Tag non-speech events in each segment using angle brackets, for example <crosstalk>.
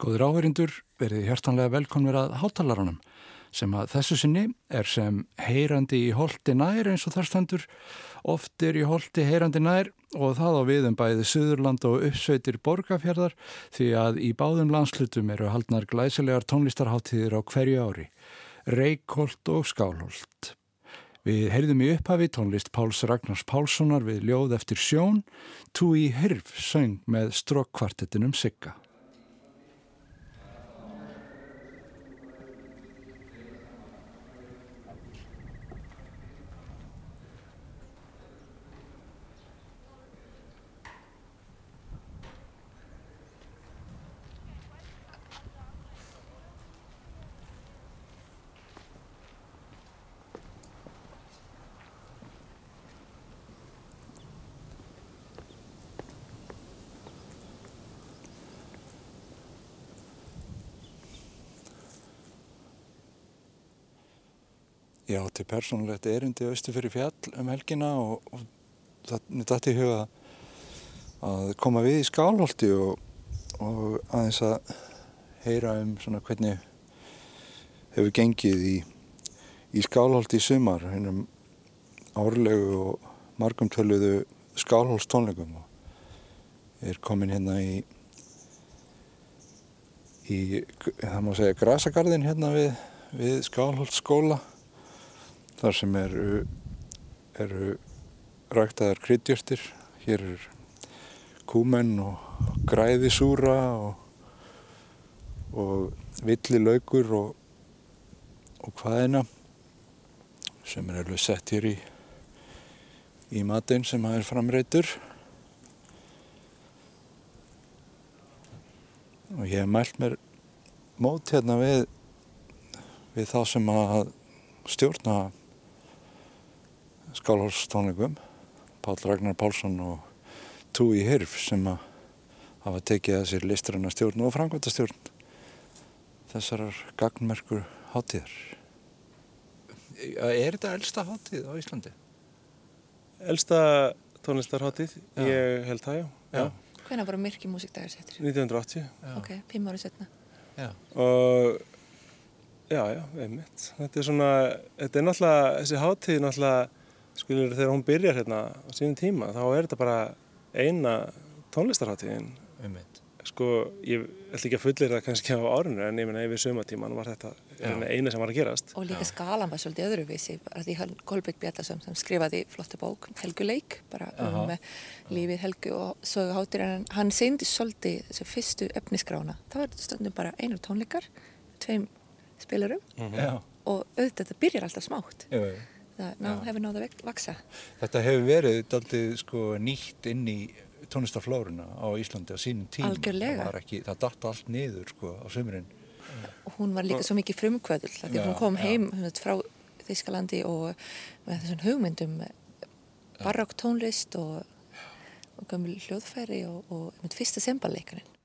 Góður áherindur verið hjertanlega velkomnir að hátalarunum sem að þessu sinni er sem heyrandi í holdi nær eins og þar standur, oft er í holdi heyrandi nær og það á viðum bæði Suðurland og uppsveitir borgarfjörðar því að í báðum landslutum eru haldnar glæsilegar tónlistarháttíðir á hverju ári, Reykholt og Skálholt. Við heyrðum í upphafi tónlist Páls Ragnars Pálssonar við ljóð eftir sjón, tú í hirf söng með strókkvartettinum Sigga. Ég átti persónulegt erindi austu fyrir fjall um helgina og, og það dætti í huga að koma við í skálholti og, og aðeins að heyra um svona hvernig hefur gengið í, í skálholti í sumar, hennum árlegu og margumtöluðu skálholtstónleikum og er komin hérna í, í það má segja, grasagarðin hérna við, við skálholtsskóla þar sem eru, eru ræktaðar kryddjörtir. Hér er kúmenn og græðisúra og, og villilaugur og, og hvaðina sem er alveg sett hér í, í matinn sem það er framreitur. Og ég hef mælt mér mót hérna við, við þá sem að stjórna skálhólstónleikum Pál Ragnar Pálsson og Túi Hirf sem að hafa tekið að sér listræna stjórn og framkvæmta stjórn þessarar gagnmerkur hátíðar Er þetta elsta hátíð á Íslandi? Elsta tónlistarhátíð, ég held það já, já. Hvernig var myrki músikdagar settir? 1980 já. Ok, fimm árið setna Já og já, já, einmitt þetta er svona, þetta er náttúrulega þessi hátíð náttúrulega Skilur þegar hún byrjar hérna á sínum tíma þá er þetta bara eina tónlistarháttíðin. Ummitt. Sko ég ætla ekki að fullir það kannski á árinu en ég minna yfir sömatíman var þetta eina sem var að gerast. Og líka skalan var svolítið öðruvísi. Því Kolbjörg Bjartarsson sem skrifaði flotti bók Helguleik bara um Aha. lífið Helgu og sögu háttir en hann sendi svolítið þessu fyrstu efniskrána. Það var stundum bara einar tónleikar, tveim spilarum mm -hmm. og auðvitað þetta byrjar alltaf smátt. Jú, jú það ná, hefur náða að vaksa. Þetta hefur verið aldrei sko, nýtt inn í tónlistarflórunna á Íslandi á sínum tíma. Algjörlega. Það, ekki, það datt allt niður sko, á sömurinn. Hún var líka svo mikið frumkvöðul því hún kom heim frá Þískalandi og með þessum hugmyndum barokk tónlist og, og gömul hljóðfæri og, og fyrsta semballeikarinn.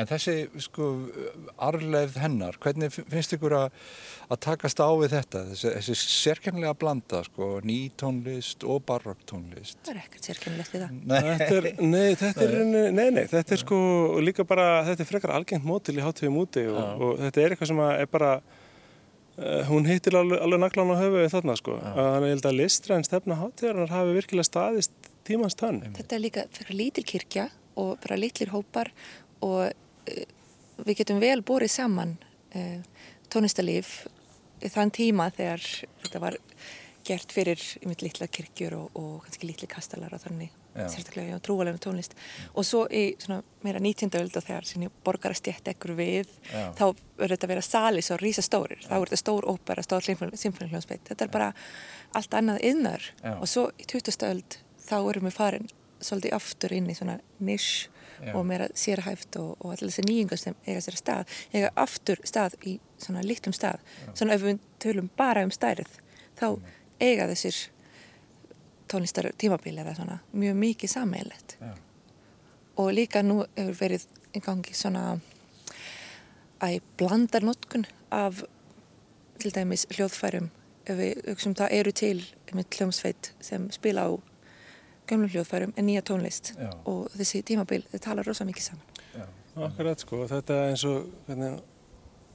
En þessi sko arleið hennar, hvernig finnst ykkur að, að takast á við þetta? Þessi, þessi sérkennlega blanda sko, nýtónlist og barokktónlist. Það er ekkert sérkennilegt við það. Nei, þetta er, nei, þetta er, nei, nei, þetta er sko líka bara, þetta er frekar algengt mótil í hátíðum úti og, og þetta er eitthvað sem er bara, uh, hún hittir alveg, alveg naklan á höfuði þarna sko. Þannig að ég held að listræðin stefna hátíðarinnar hafi virkilega staðist tímans tönn. Þetta er líka fyrir lítil kirkja og bara litlir hópar og við getum vel borið saman uh, tónlistalíf þann tíma þegar þetta var gert fyrir yfir litla kirkjur og, og kannski litli kastalar og þannig sérstaklega á trúalegum tónlist og svo í svona meira 19. öld og þegar sinni borgar að stjætt ekkur við Já. þá verður þetta að vera sali svo rísa stórir þá er þetta stór ópera, stór symfónihljónsveit þetta er bara allt annað yðnar Já. og svo í 20. öld þá erum við farin svolítið aftur inn í svona nish Já. og meira sérhæft og, og allir þessi nýjingar sem eiga sér stað eiga aftur stað í svona litlum stað. Svona ef við tölum bara um stærð þá eiga þessir tónlistar tímabili eða svona mjög mikið sameilett Já. og líka nú hefur verið í gangi svona að blandar notkun af til dæmis hljóðfærum. Ef við hugsaum það eru til með hljómsveit sem spila á gömlum hljóðfærum en nýja tónlist Já. og þessi tímabil þau tala rosa mikið saman Já. Akkurat sko, þetta eins og hvernig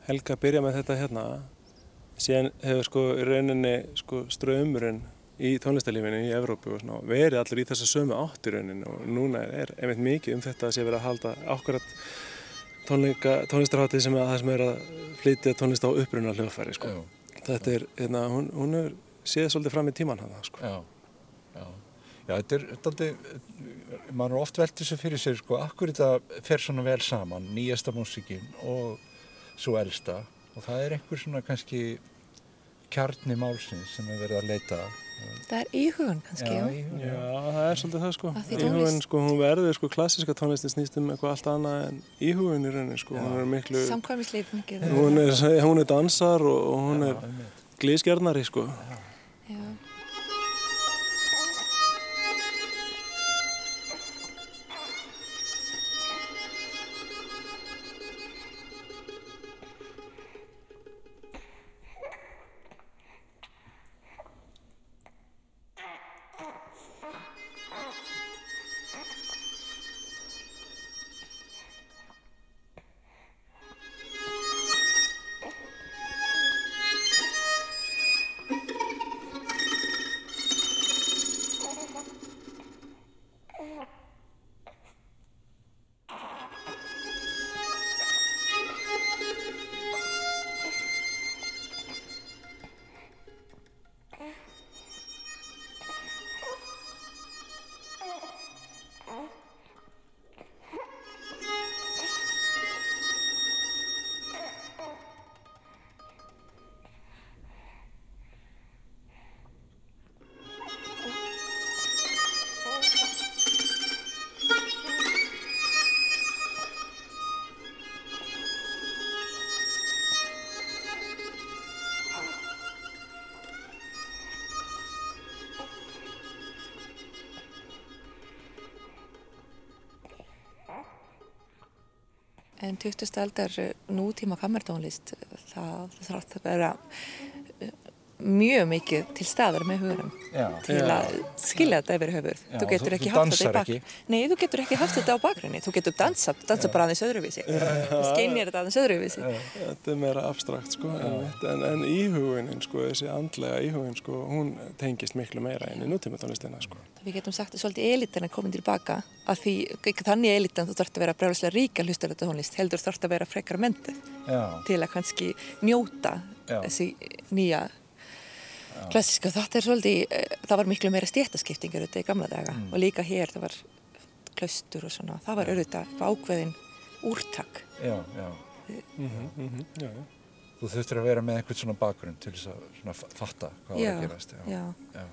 Helga byrja með þetta hérna síðan hefur sko í rauninni sko ströymurinn í tónlistarlífinu í Evrópu og svona verið allir í þessa sömu átt í rauninni og núna er einmitt mikið um þetta að sé verið að halda akkurat tónleika, tónlistarháttið sem, að, það sem er að flytja tónlist á uppruna hljóðfæri sko. Þetta er, hérna, hún, hún er séð svolítið fram í tíman hann sko. Já, já. Já, þetta er, er, maður er oft velt þessu fyrir sér, sko, akkur þetta fer svona vel saman, nýjasta músikinn og svo elsta og það er einhver svona kannski kjarni málsins sem er verið að leita að. það er íhugun kannski já, í- Já, það er svolítið það sko. Tónlist- sko, hún verður sko klassiska tónlistin snýst um eitthvað allt annað en íhugin í rauninni sko. Hún er miklu, samkvæmislíf mikið hún er, hún er dansar og, hún er einmitt. glísgjarnari sko. já. 20. aldar nútíma kammertónlist, það þarf að vera mjög mikið til staðar með hugunum Já. til að skilja þetta yfir höfuð. Þú getur ekki þú haft þetta í bak... ekki. Nei, þú getur ekki haft þetta á bakgrunni. Þú getur dansað, dansað bara aðeins öðruvísi. Þú skeinir þetta aðeins öðruvísi. Þetta er meira abstrakt sko. En, en íhuginin sko, þessi andlega íhugin sko, hún tengist miklu meira inn í nútíma tónlistina sko. Við getum sagt að svolítið elitin er komin tilbaka að því, ekki þannig elitin þú þarfst að vera brjálislega ríka hlustar þetta tónlist heldur þarfst að vera frekar mentið Já, til að kannski njóta Já. þessi nýja klassiska. Þetta er svolítið, eh, það var miklu meira stéttaskiptingur auðvitað í gamla daga Mm. og líka hér það var klaustur og svona, það var auðvitað ákveðin úrtak. já, já. Mm -hmm, já, já. Þú þurftir að vera með einhvern svona bakgrunn til þess að fatta hvað var að gerast. já. Já.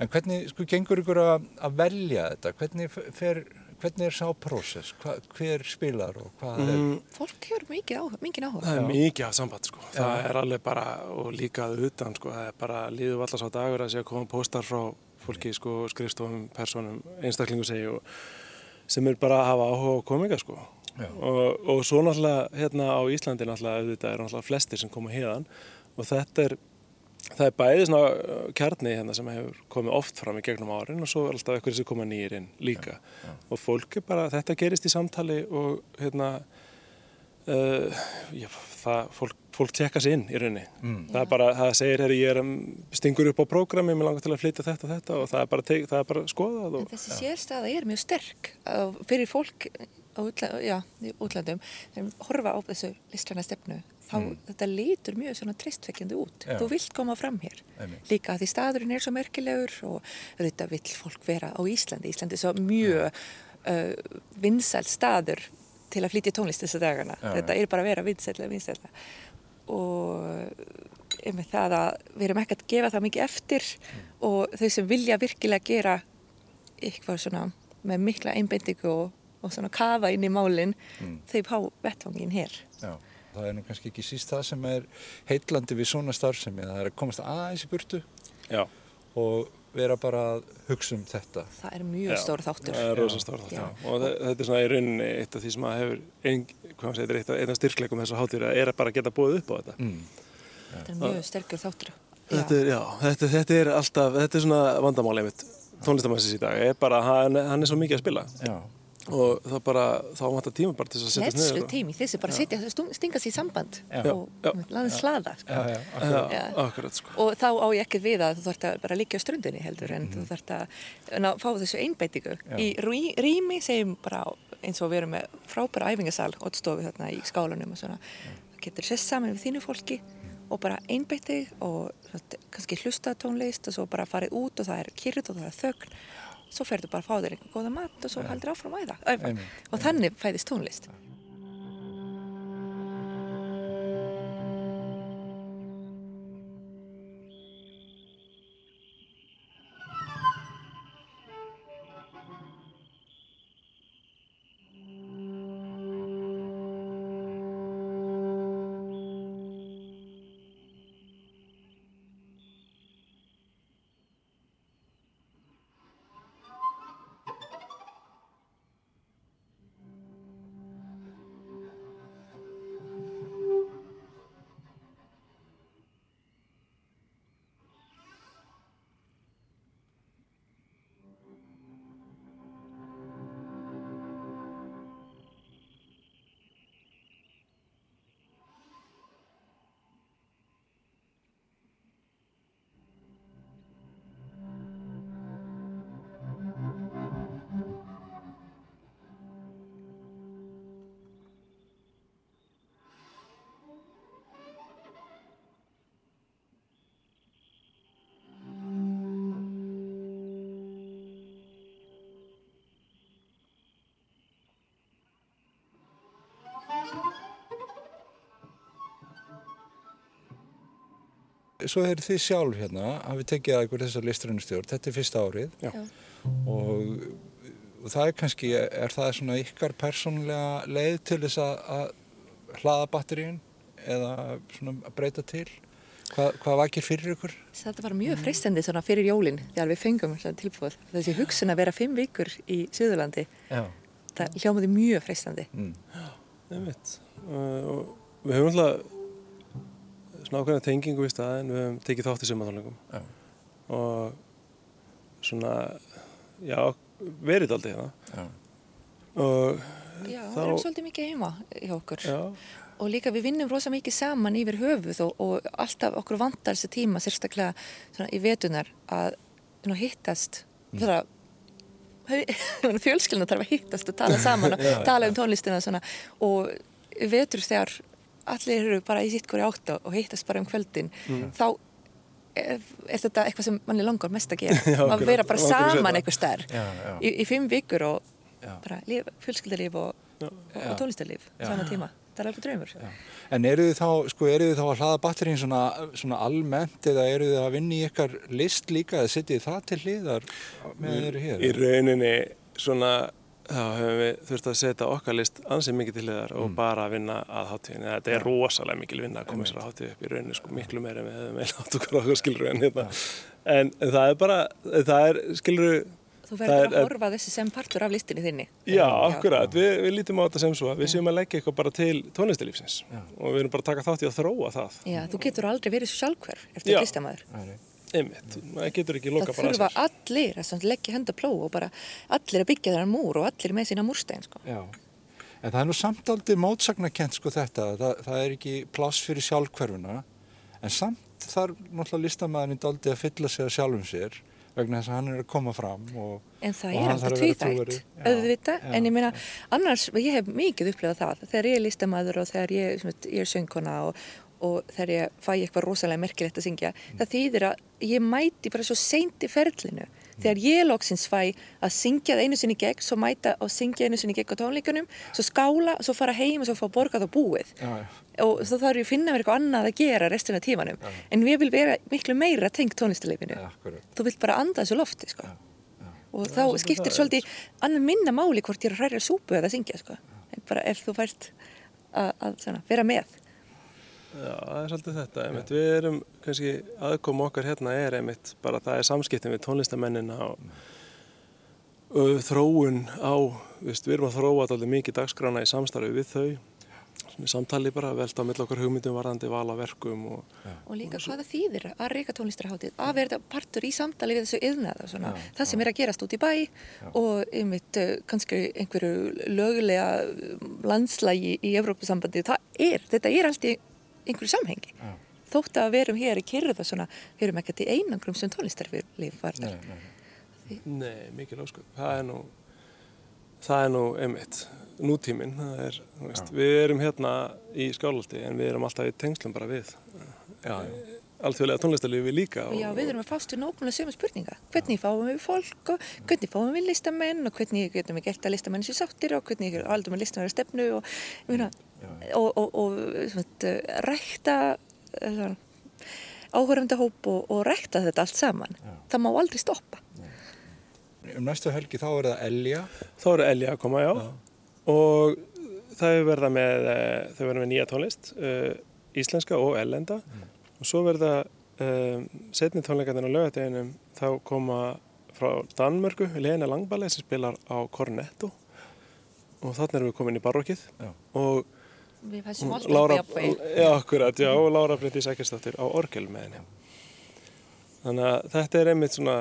En hvernig, sko, gengur ykkur að, að velja þetta? Hvernig fer, hvernig er sá prósess? Hva, hver spilar og hvað er? Mm, Fólk hefur mikið áhuga, mikið áhuga. það er Já. mikið af samband sko. Það er alveg bara, og líka að utan sko, það er bara líðu allar sá dagur að sé að koma póstar frá fólki sko, skrifstofum, personum, einstaklingu segi og sem er bara að hafa áhuga á kominga sko. og, og svo náttúrulega hérna á Íslandi náttúrulega auðvitað er náttúrulega flestir sem koma hérðan og þetta er það er bæðið svona uh, kjarni hérna sem hefur komið oft fram í gegnum árin og svo er alltaf eitthvað sem koma nýjir inn líka já, já. og fólk er bara, þetta gerist í samtali og hérna uh, já, það, fólk, fólk tjekka sér inn í rauninni mm. það er bara, það segir hér ég er stingur upp á prógrami, mér langar til að flytja þetta og þetta og það er bara, teg, það er bara skoðað og, þessi sérstæða er mjög sterk fyrir fólk á útlandum sem horfa á þessu listræna stefnu þá mm. þetta lítur mjög svona tristvekkjandi út Já. þú vilt koma fram hér Einnig. líka því staðurinn er svo merkilegur og þetta vill fólk vera á Íslandi Íslandi er svo mjög uh, vinsæl staður til að flytja tónlist þessu dagana Já, þetta er bara að vera vinsæl og með það að við erum ekki að gefa það mikið eftir mm. og þau sem vilja virkilega gera eitthvað svona með mikla einbindingu og, og svona kafa inn í málinn mm. þau pá vettvangin hér Já það er nú kannski ekki síst það sem er heitlandi við svona starfsemi það er að komast aðeins í burtu Já. og vera bara að hugsa um þetta. Það er mjög stór þáttur. Það er rosa stór þáttur. Og þetta er svona í rauninni eitt af því sem að hefur ein, segir, eitt, eitt af styrklegum þess að hátir er að bara geta búið upp á þetta. Mm. þetta er mjög sterkur þáttur. Þetta er, já, þetta, þetta er alltaf þetta er svona vandamáli einmitt tónlistamannsins í dag. Er bara, hann, hann er svo mikið að spila. Já og það bara, þá vantar tíma bara til að setja þess niður. Hetslu tími, þessi bara setja, stinga sér í samband já. og laðið slaða. Sko. Já, já, akkurat. akkurat sko. Og þá á ég ekki við að þú þarfst að bara líka á ströndinni heldur en mm. þú þarfst að fá þessu einbætingu. Í rými segjum bara eins og við erum með frábæra æfingasal, óttstofi þarna í skálanum og svona. Það getur sess saman við þínu fólki og bara einbætið og kannski hlusta tónlist og svo bara farið út og það er kyrrð og það er þögn svo ferður bara að fá þér einhvern góða mat og svo heldur áfram að æfa og þannig fæðist tónlist svo er þið sjálf hérna að við tekið að ykkur þessar listrænustjórn, þetta er fyrsta árið og, og það er kannski, er það svona ykkar persónlega leið til þess að hlaða batteríun eða svona að breyta til? Hva, hvað vakir fyrir ykkur? Þetta var mjög freistandi svona fyrir jólinn þegar við fengum tilbúið. Þessi hugsun að vera fimm vikur í Suðurlandi, Já. það hljómaði mjög freistandi. Mm. Já, veit. Uh, og við höfum alltaf ákveðna tengingu í staðin við hefum tekið þátt í sumatónleikum og svona já, verið aldrei hérna. Og Já, þá... við erum svolítið mikið heima hjá okkur. Já. og líka við vinnum rosa mikið saman yfir höfuð og, og alltaf okkur vantar þessi tíma sérstaklega svona, í vetunar að ná, hittast. Mm. <laughs> fjölskylduna þarf að hittast og tala saman og <laughs> tala um tónlistina og vetur þegar allir eru bara í sitt hverju átt og hittast bara um kvöldin mm. þá er, er þetta eitthvað sem manni langar mest að gera. <laughs> Já, að vera bara saman eitthvað stær í, í fimm vikur og já. bara fjölskyldalíf og, og tónlistarlíf saman tíma. Það er alveg draumur. En eru þið þá, sko, eru þið þá að hlaða batterín svona, svona almennt eða eru þið að vinna í ykkar list líka eða setjið það til hliðar með þeirri hér? Í rauninni svona þá hefum við þurft að setja okkar list ansið mikið til hliðar og mm. bara að vinna að hátíðinni. Þetta er rosalega mikil vinna að koma sér að hátíð upp í rauninu sko miklu meira en við hefum eða átt okkar okkar skilru en hérna. En, en það er bara, það er skilru, Þú verður að horfa þessi sem partur af listinni þinni. Já, akkurat. Við, við lítum á þetta sem svo við séum að leggja eitthvað bara til tónlistilífsins og við erum bara að taka þátt í að þróa það. Já, þú getur aldrei verið svo sjálfhverf eftir listamæður. Einmitt, það getur ekki loka bara að sér. Það þurfa allir að leggja henda pló og bara allir að byggja þeirra múr og allir með sína múrstein, sko. Já. En það er nú samt aldrei mótsagnakent sko þetta, það, það er ekki pláss fyrir sjálfhverfuna. En samt þarf náttúrulega listamæðurinn aldrei að fylla sig að sjálfum sér vegna þess að hann er að koma fram og, En það er alltaf tvíþægt, auðvitað, en ég meina, annars, ég hef mikið upplegað það, þegar ég er listamæður og þegar ég, ég er söngkona og, og þegar ég fæ eitthvað rosalega merkilegt að syngja, mm. það þýðir að ég mæti bara svo seint í ferlinu þegar ég lóksins fæ að syngja það einu sinni gegn, svo mæta og syngja einu sinni gegn á tónleikunum, svo skála svo fara heim og svo fá borgað á búið já, já. og þá þarf ég að finna mér eitthvað annað að gera restina tímanum, já. en við vil vera miklu meira tengt tónlistuleifinu þú vilt bara anda þessu lofti sko. og þá skiptir svolítið annar minna máli hvort ég er að hræra súpu eða að syngja sko. bara ef þú fært að, að svona, vera með Já, það er svolítið þetta, einmitt. við erum kannski aðkoma okkar hérna er einmitt bara það er samskiptin við tónlistamennina og, og þróun á, viðst, við erum að þróa alltaf mikið dagskrána í samstarfi við þau svona samtali bara, velta mill okkar hugmyndum varðandi vala verkum og, og líka hvaða þýðir að reyka tónlistarháttið að verða partur í samtali við þessu yðnaða svona, já, það sem já. er að gerast út í bæ já. og einmitt kannski einhverju lögulega landslægi í Evrópusambandi, það er, þetta er allt í einhverju samhengi. Ja. þótt að verum hér í kyrða svona, við erum ekkert í einangrum sem tónlistarlíf var þar. Nei, nei, nei. Mikið lósku það er nú það er nú emitt nútíminn er, veist, við erum hérna í skálhaldi en við erum alltaf í tengslum bara við alþjóðlega tónlistarlífi líka Já, við erum að fást við nákvæmlega sömu spurninga. Hvernig fáum við fólk og hvernig fáum við listamenn og hvernig getum við gert að listamenn sér sáttir og hvernig aldum við listamenn að stefnu og, og, og, og svona, rækta áhörfandahóp og rækta þetta allt saman. Já. það má aldrei stoppa. Um næstu helgi þá er það Elja. Þá er Elja að koma, já, já. og það verða með eh, þau verða með nýja tónlist uh, íslenska og ellenda mm. og svo verða um, setni tónleikarnir á lögateginum þá koma frá Danmörku Lena Langballi sem spilar á Cornetto. Og þannig erum við komin í barokkið og Við fæsum alltaf ábæði. Já, akkurat, já, og Lára Bryndi Sækjastóttir á orgel með henni. Þannig að þetta er einmitt svona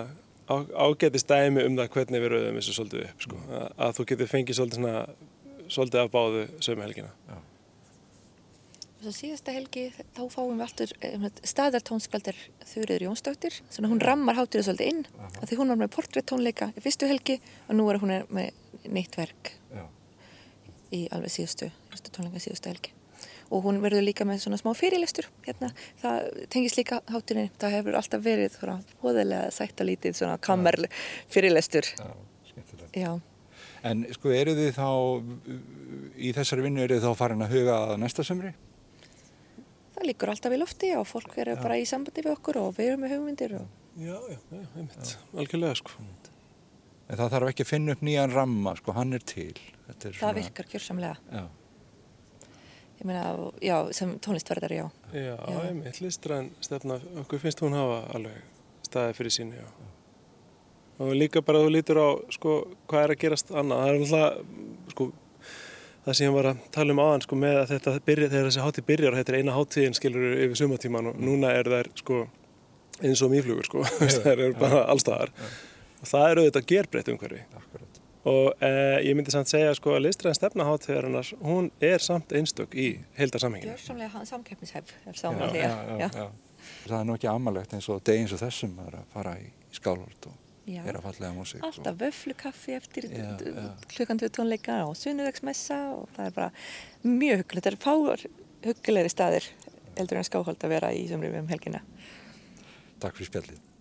á, ágætist dæmi um það hvernig við rauðum þessu svolítið upp, sko. Að, að þú getur fengið svolítið svona, svolítið af báðu sömu helgina. Já. Svo síðasta helgi, þá fáum við alltur um, staðartónskaldar Þurriður Jónsdóttir. Svona hún rammar hátur það svolítið inn. Því hún var með portréttónleika í fyrstu helgi og nú er hún með neitt verk. Já í alveg síðustu, síðustu tónleika síðustu helgi. Og hún verður líka með svona smá fyrirlestur hérna, það tengis líka hátunni það hefur alltaf verið svona hóðilega sættalítið svona kammerl fyrirlestur. Já, En sko eru þið þá í þessari vinnu eru þið þá farin að huga að næsta sömri? Það líkur alltaf í lofti og fólk verður bara í sambandi við okkur og við erum með hugmyndir og... Já, já, já, einmitt, algjörlega sko. En það þarf ekki að finna upp nýjan ramma, sko, hann er til er það virkar kjörsamlega já. ég meina, já, sem tónlistverðar, já. Já, einmitt, listræn stefna okkur finnst hún hafa alveg staðið fyrir síni, já. Og líka bara þú lítur á, sko, hvað er að gerast annað, það er alltaf sko, það sem ég var að tala um aðan sko, með að þetta byrja, þegar þessi hátíð byrjar og þetta er eina hátíðin, skilur, yfir sumatíman og núna er það, sko, eins og mýflugur, sko, <laughs> það er bara allstaðar og það eru þetta gerbreytt umhverfi. Akkurat og eh, ég myndi samt segja sko að listræðin stefnaháttíðarinnar hún er samt einstök í heildarsamhenginu. Gjörsamlega samkeppnishef er saman því að það er nú ekki amalegt eins og degins og þessum að fara í skálhald og gera fallega músík. Alltaf vöflukaffi eftir klukkan 12 tónleika og sunnuvegsmessa og það er bara mjög huggulegt. Þetta er fáur huggulegri staðir eldur en skáhald að vera í sömrið um helgina. Takk fyrir spjallið.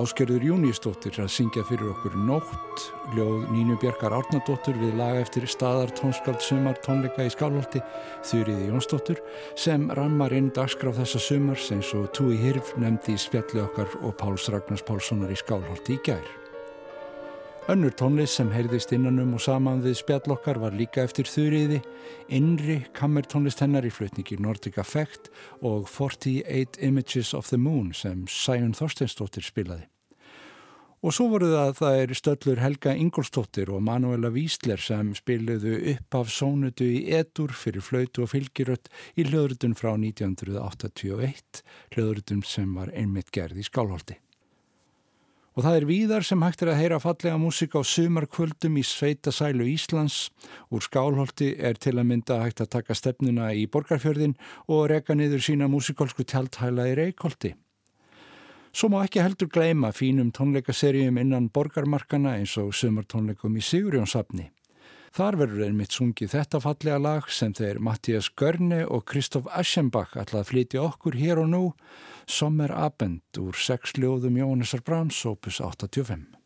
Áskerður Júniusdóttir að syngja fyrir okkur Nótt, ljóð Nínu Björkar Árnadóttir við laga eftir staðar tónskald sumar tónleika í Skálholti, Þurriði Jónsdóttir, sem rammar inn dagskraf þessa sumars eins og Túi Hirf nefndi í spjalli okkar og Páls Ragnars Pálssonar í Skálholti í gær. Önnur tónlist sem heyrðist innanum og saman við spjallokkar var líka eftir Þurriði, innri kammertónlist hennar í flutningi Nordic Effect og 48 Images of the Moon sem Sæjun Þorsteinsdóttir spilaði. Og svo voru það að það er stöllur Helga Ingolstóttir og Manuela Vísler sem spiluðu upp af sónutu í etur fyrir flautu og fylgirött í hljóðrutun frá 1981, hljóðrutun sem var einmitt gerð í Skálholti. Og það er víðar sem hægt er að heyra fallega músik á sumarkvöldum í Sveitasælu Íslands. Úr skálholti er til að mynda hægt að taka stefnuna í borgarfjörðin og reka niður sína músikolsku tjaldhæla í Reykjóldi. Svo má ekki heldur gleima fínum tónleikaserjum innan borgarmarkana eins og sumartónleikum í Sigurjónsafni. Þar verður einmitt sungið þetta fallega lag sem þeir Mattias Görne og Kristoff Aschenbach ætla að flytja okkur hér og nú Sommer Abend úr sex ljóðum Jónasar Brahms opus 85.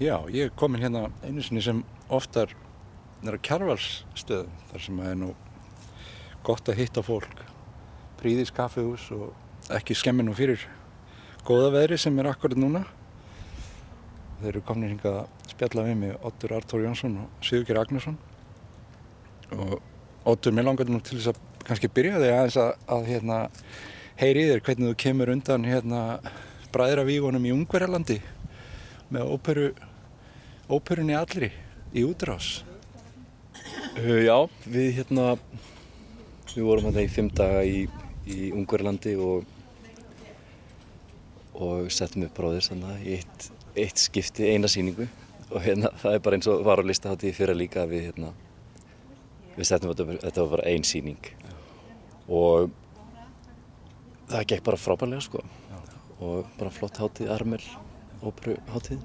Já, ég er komin hérna einu sinni sem oftar nýra kjærvalsstöðum þar sem að er nú gott að hitta fólk. Príðis kaffehús og ekki skemminu fyrir góða veðri sem er akkurat núna. Þeir eru komin hingað að spjalla við mig Ottur Artur Jónsson og Sigurger Agnarsson. Og Ottur, mér langar nú til þess að kannski byrja þig aðeins að, að hérna, heyri þér hvernig þú kemur undan hérna, bræðravígunum í Ungverjalandi með óperu, óperunni allri í útrás? Uh, já, við hérna, við vorum hérna í fimm daga í, í Ungverlandi og, og settum upp bróðir svona í eitt, eitt skipti, eina síningu og hérna það er bara eins og var á listahátti fyrir líka að við hérna, við settum þetta, þetta var bara ein síning og það gekk bara frábærlega sko. Og bara flott hátíð, armel, óperu hátíð.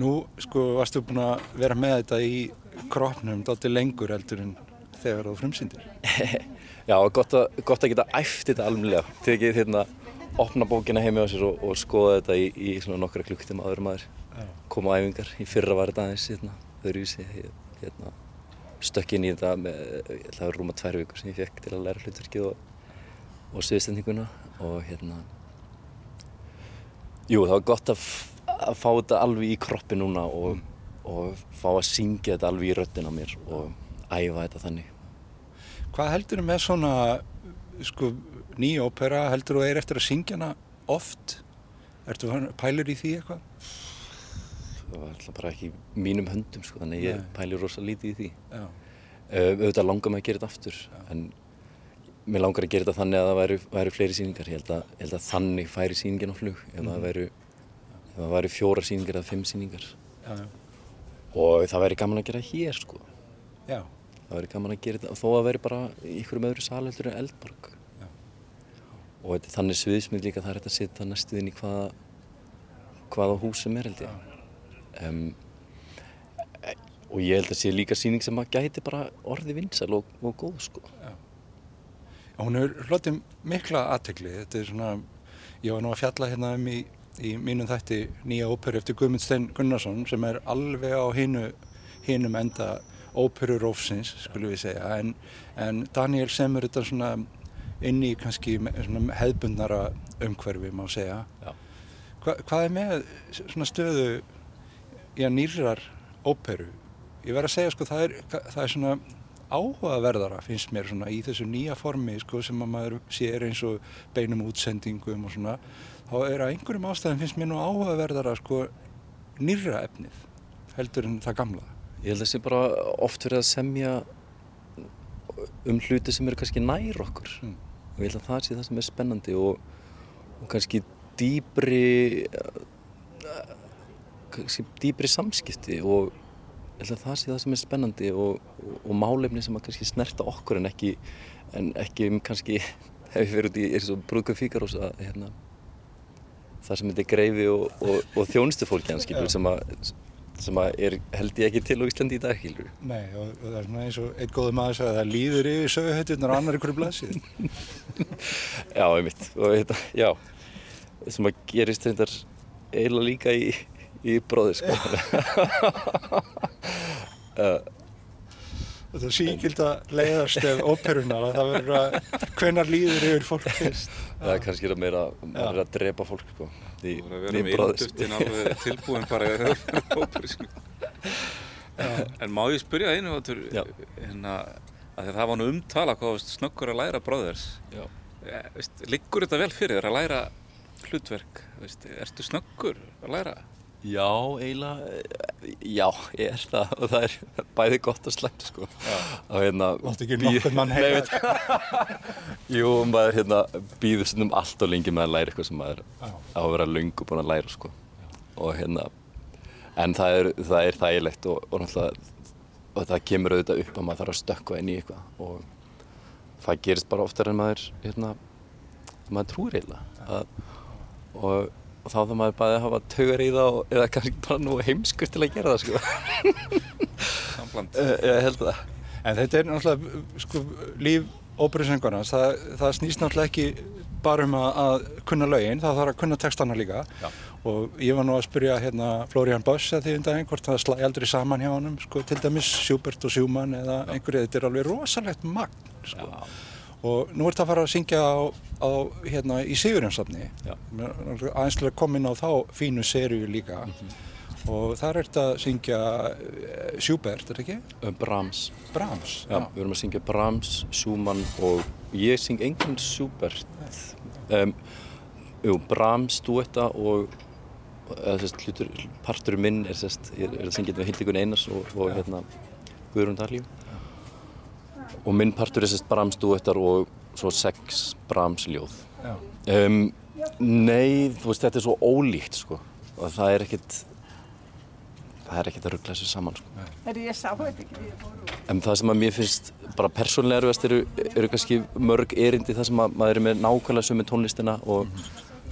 Nú sko varstu búin að vera með þetta í kropnum dálítið lengur heldur en þegar þú frumsýndir. <laughs> Já, gott að, gott að geta æft þetta almennilega. Tekið hérna, opna bókina heimi á sér og, og skoða þetta í, í svona nokkra klukktíma aður maður. Já. Koma á æfingar. Í fyrra var þetta aðeins hérna, öðruvísi. Hérna, stökk inn í þetta með, það var rúma tvær vikur sem ég fekk til að læra hlutverkið og, og sviðstendinguna og hérna, jú það var gott að, að fá þetta alveg í kroppi núna og, og fá að syngja þetta alveg í röttin á mér og æfa þetta þannig. Hvað heldur þú með svona sko nýja ópera, heldur þú að er eftir að syngja hana oft? Ertu pælur í því eitthvað? Það var alltaf bara ekki mínum höndum sko, þannig ég pæli rosa lítið í því. Já. Auðvitað langar mig að gera þetta aftur, en mér langar að gera þetta þannig að það væri, væri fleiri sýningar. Ég held, að, ég held að þannig færi sýningin á flug ef það væri, ef það væri fjóra sýningar eða fimm sýningar. Já, já. Og það væri gaman að gera hér sko. Já, Það væri gaman að gera þetta, þó að væri bara í einhverjum öðru sal heldur en Eldborg. Já. Og þetta er þannig sviðsmynd líka það er hægt að setja næstuðin í hvaða, hvaða hús sem er held ég. Um, og ég held að sé líka sýning sem að gæti bara orði vinsal og, og góð sko. hún hefur hlotið mikla aðtegli. Þetta er svona, ég var nú að fjalla hérna um í, í mínum þætti nýja óperu eftir Guðmund Steinn Gunnarsson sem er alveg á hinu, hinum enda óperurófsins, skulum við segja. En, en Daniel semur þetta svona inn í kannski hefðbundnara umhverfi, má segja. Hva, hvað er með svona stöðu í að nýrar óperu? Ég verð að segja sko það er, það er svona áhugaverðara finnst mér svona í þessu nýja formi sko sem að maður sér eins og beinum útsendingum og svona þá er að einhverjum ástæðum finnst mér nú áhugaverðara sko nýra efnið heldur en það gamla. Ég held að það sé bara oft verið að semja um hluti sem eru kannski nær okkur. Mm. Og ég held að það sé það sem er spennandi og, og kannski dýbri, kannski dýbri samskipti og ég held að það sé það sem er spennandi og, og, og málefni sem að kannski snerta okkur en ekki, en ekki um kannski, <laughs> hef ég verið út í eins og brúðgum fíkarós að hérna, það sem er greifi og, og, og þjónustufólki hann skilur sem að sem að er, held ég ekki til á Íslandi í dag, skilur. Nei og, og það er svona eins og einn góður maður sagði að það líður yfir söguhættunar og annar ykkur blasið. <laughs> Já, einmitt. Og þetta, já, sem að gerist reyndar eiginlega líka í, í bróðir, sko. uh, <laughs> <laughs> Þetta er síkild að leiðast ef óperunar að það verður að hvenar líður yfir fólk fyrst. það er kannski að meira, að drepa fólk, sko. Í, alveg tilbúin bara sko. En má ég spyrja einu áttur hérna, að því að það var nú umtala hvað snöggur að læra bróðers Já. Liggur þetta vel fyrir þér að læra hlutverk? Veist, ertu snöggur að læra? Já, eiginlega, eh, já, ég er það og það er bæði gott og slæmt, sko. Já. Og hérna... Máttu ekki nokkurn mann veit. Jú, maður hérna býður stundum allt og lengi með að læra eitthvað sem maður Já. á að vera löngu búinn að læra, sko. Og hérna, en það er, það er þægilegt og, og náttúrulega, og það kemur auðvitað upp að maður þarf að stökkva inn í eitthvað og það gerist bara oftar en maður, hérna, maður trúir eiginlega. Og, og þá þarf maður bara að hafa taugar í það og, eða kannski bara nú heimskur til að gera það, sko. <laughs> Sambland Eh, Ég held það. En þetta er náttúrulega, sko, líf óperusöngarnas, það, það snýst náttúrulega ekki bara um að, að kunna lögin, það þarf að kunna textana líka. Já. Og ég var nú að spyrja hérna Florian Boss að því um daginn hvort það slæði aldrei saman hjá honum, sko, til dæmis Schubert og Schumann eða einhverju, þetta er alveg rosalegt magn, sko. Og nú ert að fara að syngja á, á hérna í Sigurjónsafni Já. aðeins til að koma inn á þá fínu seríu líka og þar ert að syngja eh, Schubert, er það ekki? Um Brahms. Brahms Já, við erum að syngja Brahms, Schumann og ég syng enginn Schubert. Um, jú, Brahms duetta og sérst hlutur, parturinn minn er sérst, er, er að syngja þetta með Hildegun Einars og, og hérna Guðrún Darlíu. Og minn partur er sérst Brahms duettar og svo sex Brahms ljóð. Já. Um, nei, þú veist, þetta er svo ólíkt sko og það er ekkert, það er ekkert að ruggla þessu saman sko. Herri, ég sá þetta ekki. En það sem að mér finnst bara persónlega erfiðast eru, eru kannski mörg erindi þar sem að maður er með nákvæmlega sömu tónlistina og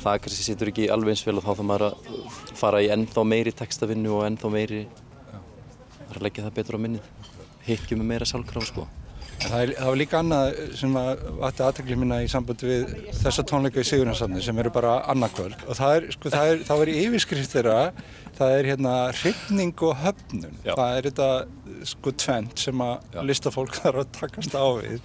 það kannski situr ekki alveg eins vel og þá þarf maður að fara í ennþá meiri textavinnu og ennþá meiri það er að leggja það betur á minnið hittjum með meira sjálfkraf sko Það, er, það var líka annað sem að vatti aðtekli minna í sambandi við þessa tónleika í Sigurjónsafni sem eru bara annarkvöld og það er, sko, það er, þá er yfirskrift þeirra, það er hérna hrifning og höfnun. Já. Það er þetta sko tvent sem að listafólk <laughs> þarf að takast á við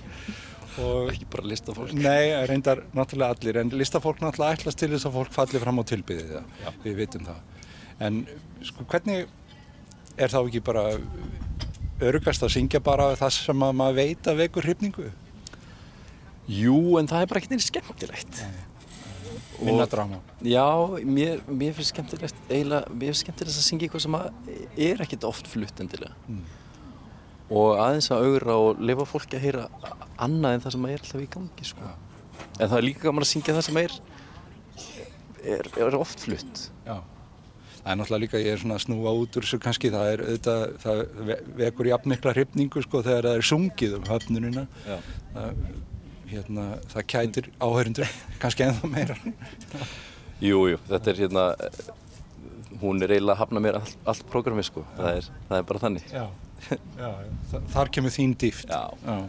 og ekki bara lista fólk Nei, reyndar náttúrulega allir, en listafólk náttúrulega ætlast til þess að fólk falli fram á tilbyðið það, Já. við vitum það. En sko hvernig er þá ekki bara örugast að syngja bara það sem að maður veit að vekur hrifningu? Jú, en það er bara ekkert eins skemmtilegt Minna drama. Já, mér, mér finnst skemmtilegt eiginlega, mér finnst skemmtilegt að syngja eitthvað sem er ekkert oft flutt endilega og aðeins að augra og lifa fólki að heyra annað en það sem er alltaf í gangi sko. en það er líka gaman að syngja það sem er er, er oft flutt Já. Það er náttúrulega líka, ég er svona að snúa út úr þessu kannski, það er auðvitað, það ve- vekur jafnmikla hrifningu sko þegar það er sungið um höfnunina. Það, hérna, það kætir áhörundur kannski ennþá meira. Jú, jú, þetta er hérna hún er eiginlega að hafna mér all, allt prógrami sko, það er, það er bara þannig Já, já, já. Þa- Þar kemur þín dýft. Já.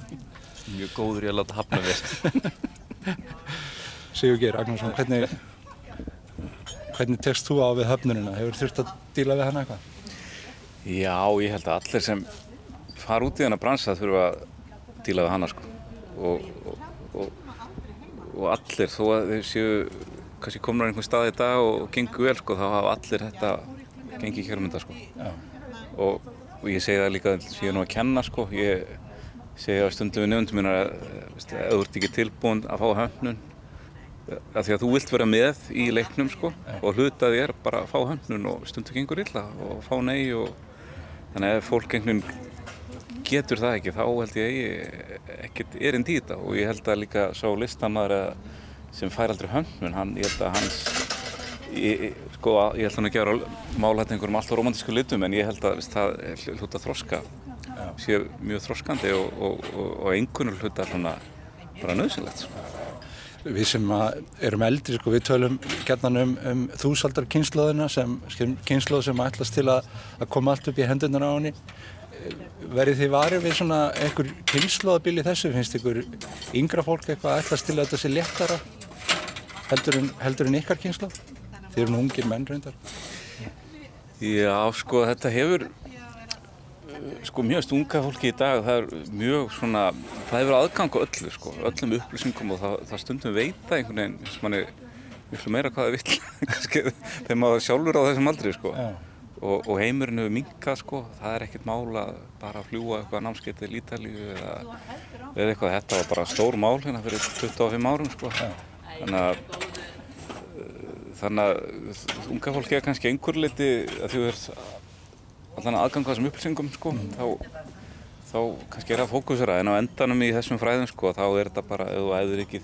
mjög góður í að láta hafna mér <laughs> Sigur Geir, Agnarsson, hvernig, hvernig tekst þú á við höfnunina? Hefur þurft að díla við hana eitthvað? Já, ég held að allir sem fara út í þennan bransa þurfa að díla við hana sko. og, og, og, og allir þó að þeir séu kannski komnar á einhvern stað í dag og gengur vel sko, þá hafa allir þetta gengið þetta sko. Og, og ég segi það líka því ég er nú að kenna sko. ég segi það stundum við nefndum mínar að ef þú ert ekki tilbúin að fá höfnun að því að þú vilt vera með í leiknum sko, og hlutað er bara að fá höfnun og stundum gengur illa og fá nei og þannig að fólk einhvern veginn getur það ekki þá held ég ekkert erind í þetta og ég held að líka sá listamæður sem fær aldrei höfnun hann, ég held að hans ég, sko, ég held að hann að gera mála þetta einhverjum alltaf romantísku litum en ég held að veist, það er hlut að þroska sé mjög þroskandi og, og, og, og einhvern hluta svona bara nöðsynlegt sko. Við sem erum eldri, sko, við tölum gerðan um, um þúsaldar kynnslóðina sem, kynnslóð sem ætlast til að, að koma allt upp í hendunar á henni. Verið þið varið við svona einhver kynnslóðabili þessu? Finnst ykkur yngra fólk eitthvað ætlast til að þetta sé léttara heldur en, heldur en ykkar kynnslóð? Þið eru nú ungir menn reyndar. Já, sko, þetta hefur sko, mjög stunga fólki í dag það er mjög svona það hefur aðgang á öllu, sko, öllum upplýsingum og það, það stundum veita einhvern veginn sem manni miklu meira hvað það vill <laughs> kannski þegar maður sjálfur á þessum aldri, sko. Já. og, og heimurinn hefur minkað, sko það er ekkert mál að bara fljúa eitthvað námskeið til Ítalíu eða, eða eitthvað, þetta var bara stór mál hérna fyrir 25 árum, sko. Þannig að þannig að unga fólki er kannski einhver leiti að þú ert allan aðgang að þessum upplýsingum sko, þá, þá kannski er það fókusera en á endanum í þessum fræðum sko, þá er þetta bara, ef þú æður ekki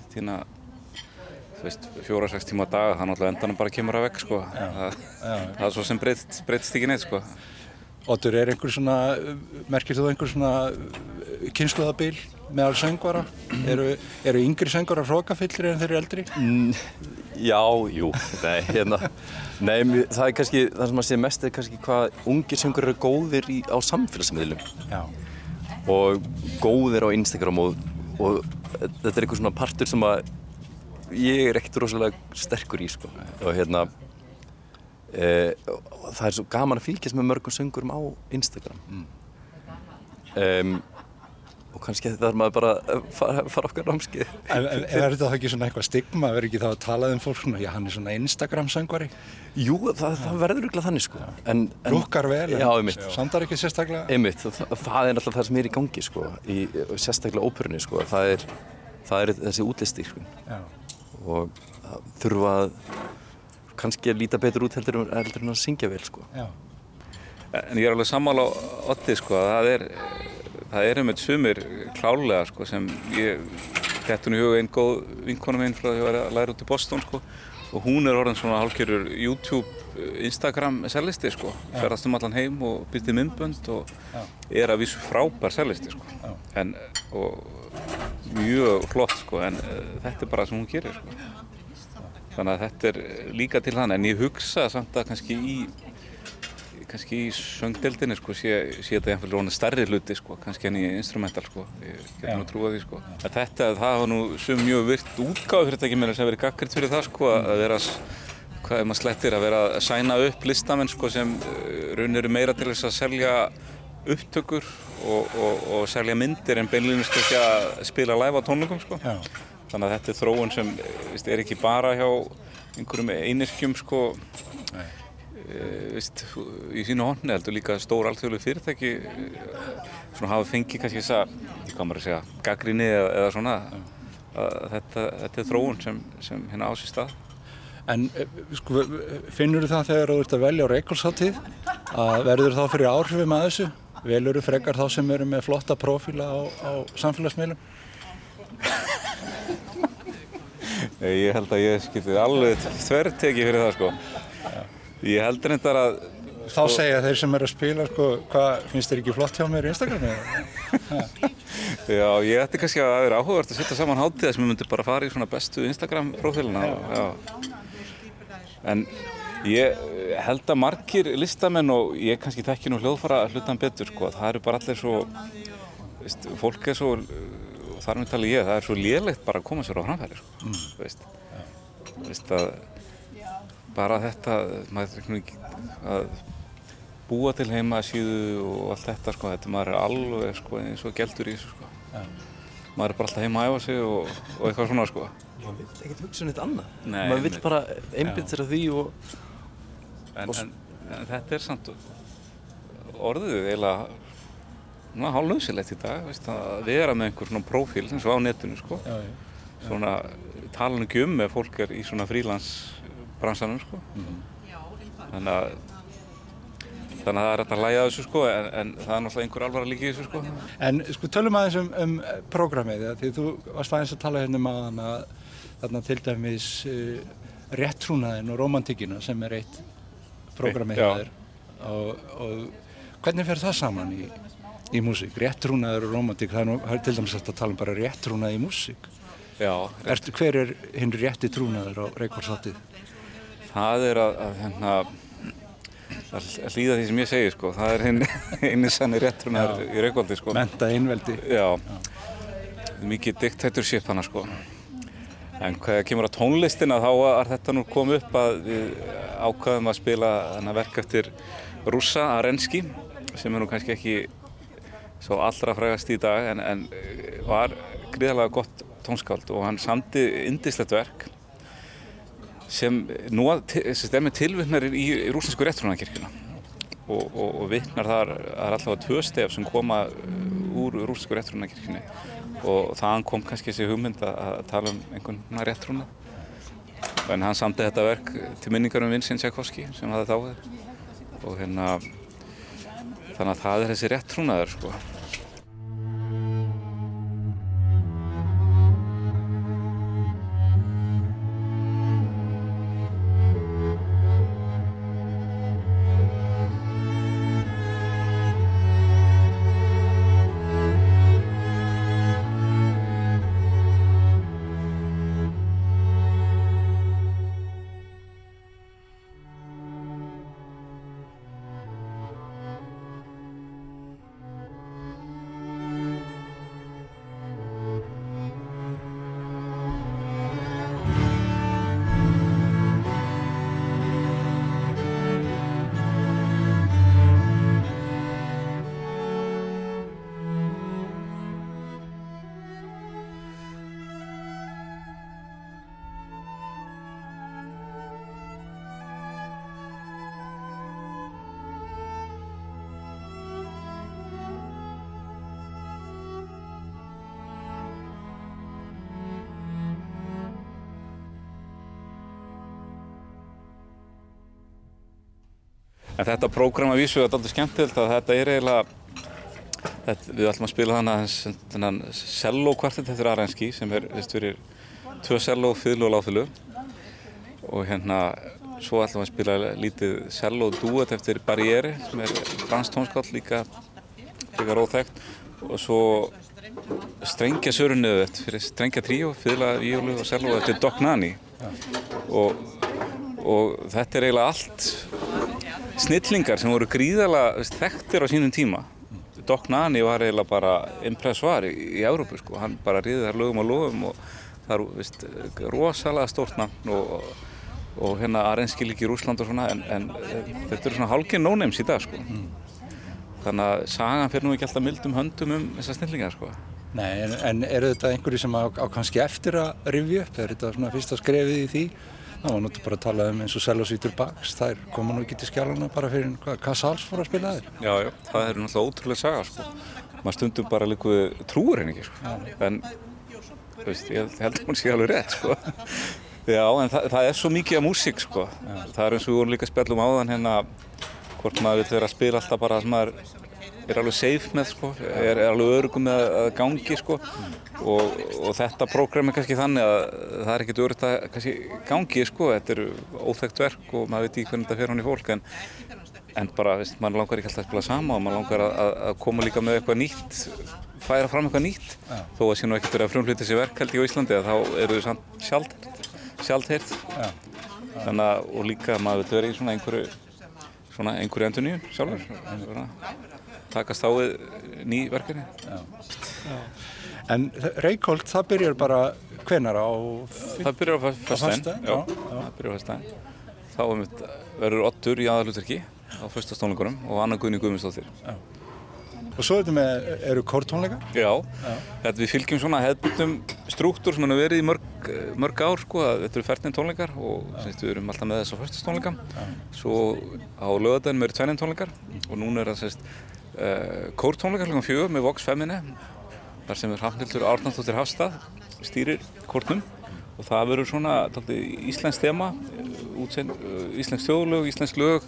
þú veist, fjóra-sex tíma á dag, þá náttúrulega endanum bara kemur að vekk sko. það, það er svo sem breytst, breytst ekki neitt sko. Otur, er einhver svona, merkir þú einhver svona kynnslóðabil meðal söngvara? Eru, eru yngri söngvara hrókafyllir en þeir eru eldri? Mm, Já, jú, nei, hérna Nei, það er kannski, það sem maður sé mest er kannski hvað ungir söngur eru góðir í, á samfélagsmiðlum Já. og góðir á Instagram og, og þetta er einhver svona partur sem að ég er ekkert rosalega sterkur í, sko og hérna e, og það er svo gaman að fylgjast með mörgum söngurum á Instagram um, og kannski þarf maður bara að fara, fara okkar námskeið. En, en er þetta þá ekki svona eitthvað stigma, verður ekki þá að tala um fólk svona, já hann er svona Instagram-sangvari, Jú, það, það verður ykkur þannig sko. En, en, lukkar vel, Já, einmitt. sandar ekki sérstaklega. Einmitt, það, það er náttúrulega það sem er í gangi sko, í sérstaklega óperunni sko, það er, það er þessi útlisti sko, Já. og þurfa að kannski að líta betur út heldur, en- heldur en að syngja vel sko. Já. En ég er alveg sammála á Otti sko að það er, það er um eitt sumir klálega sko sem ég, þetta er í huga einn góð vinkona minn frá því að ég var að læra út í Boston sko og hún er orðin svona hálfgerður YouTube, Instagram sellisti sko, ferðast um allan heim og byrti myndbönd og er að vísu frábær sellisti sko Já. en, og mjög flott sko en uh, þetta er bara það sem hún gerir sko. Þannig að þetta er líka til þannig en ég hugsa samt að kannski í kannski í söngdeldinni sko, sé, sé þetta einhvern veginn stærri hluti sko, kannski enn í instrumental sko, ég get nú trúið því sko. Að þetta, það hafa nú sum mjög virt útgáð fyrirtæki mér sem verið gaggriðt fyrir það sko, að vera, hvað er maður slettir, að vera að sæna upp listamenn sko sem uh, raun eru meira til þess að selja upptökur og, og, og selja myndir en beinlýnist ekki að spila live á tónleikum sko. Já. Þannig að þetta er þróun sem eh, veist, er ekki bara hjá einhverjum einirkjum sko, e, veist, í sínu honni heldur líka stór alþjóðlega fyrirtæki eh, svona hafa fengið kannski þessa, ég hvað maður að segja, gaggrinni eða, eða svona að þetta, þetta er þróun sem, sem hérna á sér stað. En eh, sko, finnur þú það þegar þú ert að velja á Reykjólsáttíð að verður þá fyrir áhrifum að þessu? Velur þú frekar þá sem eru með flotta prófíla á, á samfélagsmiðlum? Eh, Ég held að ég skilti alveg þverteki fyrir það sko. Ég held reyndar að Þá segja þeir sem eru að spila, sko, hvað finnst þér ekki flott hjá mér í Instagram? eða? <laughs> Já, ég ætti kannski að það er áhugavert að setja saman hátíða sem við myndum bara fara í svona bestu Instagram prófíluna. Já. En ég held að margir listamenn og ég kannski þekki nú hljóðfara hlutan betur sko, það eru bara allir svo, veist, fólk er svo, og þar með tala ég, það er svo lélegt bara að koma sér á framfæri sko, mm. veist. Veist að bara þetta, maður er ekki að búa til heima síðu og allt þetta sko, þetta maður er alveg sko eins og geldur í þessu sko. Maður er bara alltaf heima að æfa sig og, og eitthvað svona sko. maður vill ekkert hugsa um þetta annað Nei, maður vill einmitt. bara einbytt sér að því og En, en, en þetta er samt orðið eiginlega svona hálfnauðsilegt í dag, veist, að vera með einhver svona prófíl eins og á netinu sko. Já, já. Svona tala nú ekki um ef fólk er í svona frílansbransanum sko. Þannig að Þannig að það er hægt að læja þessu sko, en, en það er náttúrulega einhver alvara líka í þessu sko. En sko tölum aðeins um, um prógramið, ja, því þú varst aðeins að tala hérna um aðan að þarna til dæmis uh, réttrúnaðin og romantíkina sem er eitt prógramið þér og, og hvernig fer það saman í, í músík? Réttrúnaður og romantík, það er, nú, það er til dæmis að tala um bara réttrúnað í músík. Já, Ertu, hver er hinn rétti trúnaður á Reykjavíksáttið? Það er að, að, hérna, að hlýða því sem ég segi sko. Það er hinn <laughs> eini sanni réttrunar í Reykjóldi sko. Menta einveldi. Já, mikið dictatorship hana sko. En hvað kemur á tónlistina þá er þetta nú komið upp að við ákvaðum að spila verk eftir Rússa Arenski sem er nú kannski ekki svo allra frægast í dag en, en var gríðarlega gott tónskáld og hann samdi indislegt verk sem er með tilvittnar í, rúsinsku réttrúnarkirkjuna og, og, og vittnar þar er allavega tvö stef sem koma uh, úr rúsinsku réttrúnarkirkjunni og þaðan kom kannski þessi hugmynd að, tala um einhvern réttrúna en hann samdi þetta verk til minningar um Vincent Tchaikovsky sem hafði dáið og hérna þannig að það er þessi réttrúnaður sko þetta prógram að vísu er alltaf skemmtilegt að þetta er eiginlega, þetta, við ætlum að spila þannig þennan cello kvartett eftir Arenski sem er, veist, fyrir tvö cello, fiðlu og láfiðlu. Og hérna svo ætlum við að spila lítið cello duet eftir Barriere sem er fransk tónskáll líka líka róþægt og svo strengja sörunniðu fyrir strengja tríó, fiðla, víólu og cello eftir Doc Nani. Og, og þetta er eiginlega allt snillingar sem voru gríðala þekktir á sínum tíma Doc Nani var eiginlega bara impressvar í, í Európu sko, hann bara riði þar lögum og lögum og það er veist, rosalega stórt nafn og, og hérna Arenski líki í Rúsland og svona en, en þetta eru svona hálkinn no-names í dag sko þannig að sagan fyrir nú ekki alltaf mildum höndum um þessar snillingar sko Nei, en, en eru þetta einhverju sem á, á kannski eftir að rifja upp? Er þetta svona fyrsta skrefið í því? Það var náttúrulega bara að tala um eins og Selosvítur Bax, þær koma nú ekki til skjálana bara fyrir hvað Casals fór að spila þeir. Já, já, það er náttúrulega ótrúlega saga sko. maður stundum bara líka trúur henni ekki sko. en þú veist, ég held að hún sé alveg rétt sko. Já, en það, það er svo mikið af músík sko. það er eins og við vorum líka að spjalla um áðan hérna hvort maður vil vera að spila alltaf bara það sem maður er alveg safe með sko, er, er alveg örugum með að, að gangi sko. Og, og þetta prógram er kannski þannig að það er ekkert örugt að kannski gangi sko, þetta eru óþægt verk og maður veit ekki hvernig þetta fer hann í fólk en, en bara, veist, maður langar ekki alltaf að spila sama og maður langar að, að koma líka með eitthvað nýtt færa fram eitthvað nýtt. Já. þó að nú ekkert verið að frumflýta þessi verk held ég á Íslandi þá eru þau sjálfheirt sjálfheirt þannig að og líka maður vera í svona einhverju svona einhverju endur nýjum sjálfur takast á við ný verkefni En Reykjolt, það byrjar bara hvenar á... Það byrjar á fyrstæðin, já, það byrjar á fyrstæðin. Þá verður Ottur í aðalutverki á fyrstastónleikunum og Anna Gunni Guðmundsdóttir. Og svo þetta með, eru kórtónleikar? Já, já. Þetta við fylgjum svona hefðbundum struktúr sem hefur verið í mörg, mörg ár sko, þetta eru færtin tónleikar og semst, við erum alltaf með þess á fyrstastónleika. Svo á lögadaginn eru tvennin tónleikar og núna er það semst kórtónleikar hlugan fjögur með Vox Femini þar sem er Hafnildur Árnaldóttir Hafstað stýrir kórnum og það verður svona íslensk tema, útsend, íslensk þjóðlög, íslensk lög.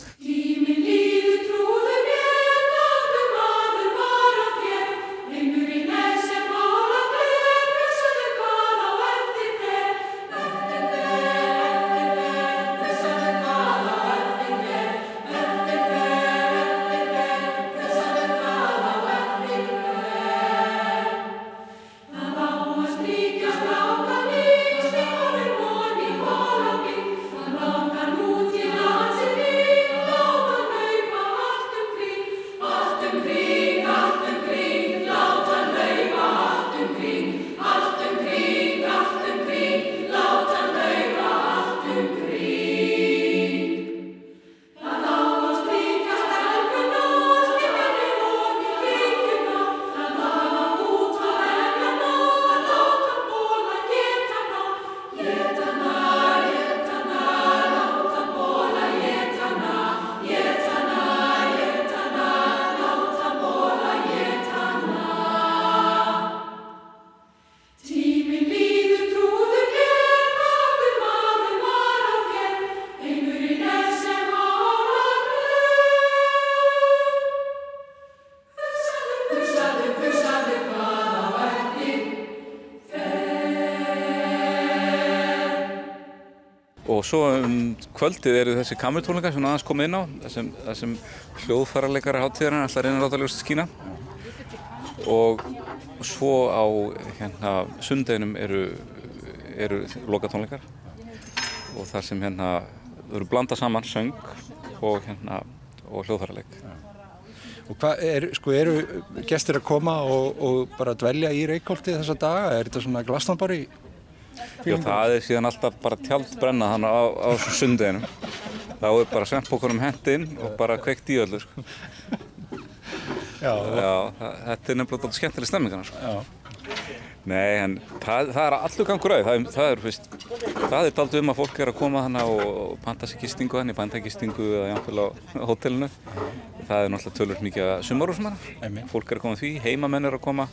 Og svo um kvöldið eru þessi kamertónleika sem aðeins komið inn á sem, sem hljóðfærarleikara háttíðarinn ætla að reyna að ljósta skína og svo á hérna sundeginum eru, eru lokatónleikar og þar sem hérna eru blanda saman söng og hérna og hljóðfærarleik Og hvað, er, sko, eru gestir að koma og, og bara dvelja í Reykjóldi þessa daga? Er þetta svona Glastonbury? Já, það er síðan alltaf bara tjald brenna þannig á, á sundeginum. Þá er bara svempbókunum hendinn og bara kveikt í öllu, sko. Já. Já, þetta er nefnilega alltaf skemmtileg stemmingana, sko. Já. Nei, en það, það er allur gangur auð. Það, það er, fyrst, það er daldið um að fólk er að koma þannig og panta sér gistingu þannig, panta gistingu eða jáfnveil á hótelinu. Það er náttúrulega tölvöld mikið að sumarúsmanna. Fólk er að koma því, heimamenn er að koma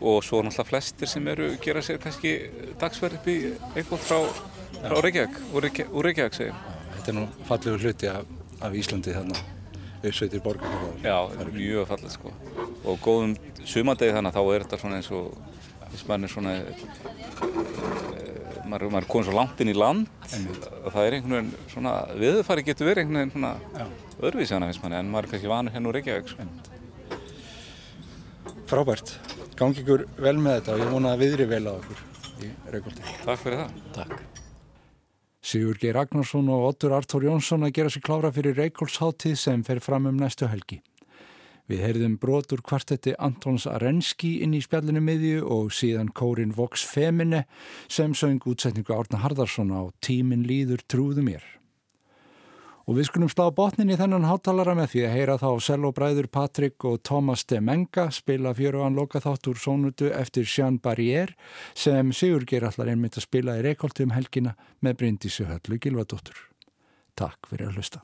og svo náttúrulega flestir sem eru gera sér kannski dagsverð upp í eitthvað frá, frá Reykjavík, úr úr Reykjavík segir. Þetta er nú fallegur hluti af, af Íslandi þarna. uppsveitir borgar Já, mjög fallið sko og góðum sumandegi þannig að þá er þetta svona eins og þess að maður er svona e, maður, maður er komið svo langt inn í land og það er einhvern veginn svona viðfari getur verið einhvern veginn svona öðruvísi hana finnst manni en maður er kannski vanur henn úr Reykjavík sko. Frábært, gangi ykkur vel með þetta og ég vona að viðri vel á okkur í Reykjóldi Takk fyrir það Takk. Sigur G. Ragnarsson og Ottur Artur Jónsson að gera sér klára fyrir Reykjóldsháttið sem fer fram um næstu helgi. Við heyrðum brotur kvartetti Antons Arenski inn í spjallinu miðju og síðan kórin Vox Femine sem söng útsetningu Árna Harðarsson á Tímin líður trúðu mér. Og við skulum slá botnin í þennan hátalara með því að heyra þá sellobræður Patrik og Thomas de Menga spila fjöruðan lokaþáttur sónutu eftir Jean Barrière sem Sigur ger allar einmitt að spila í Reykjóldi um helgina með Bryndísu Höllu Gilvadóttur. Takk fyrir að hlusta.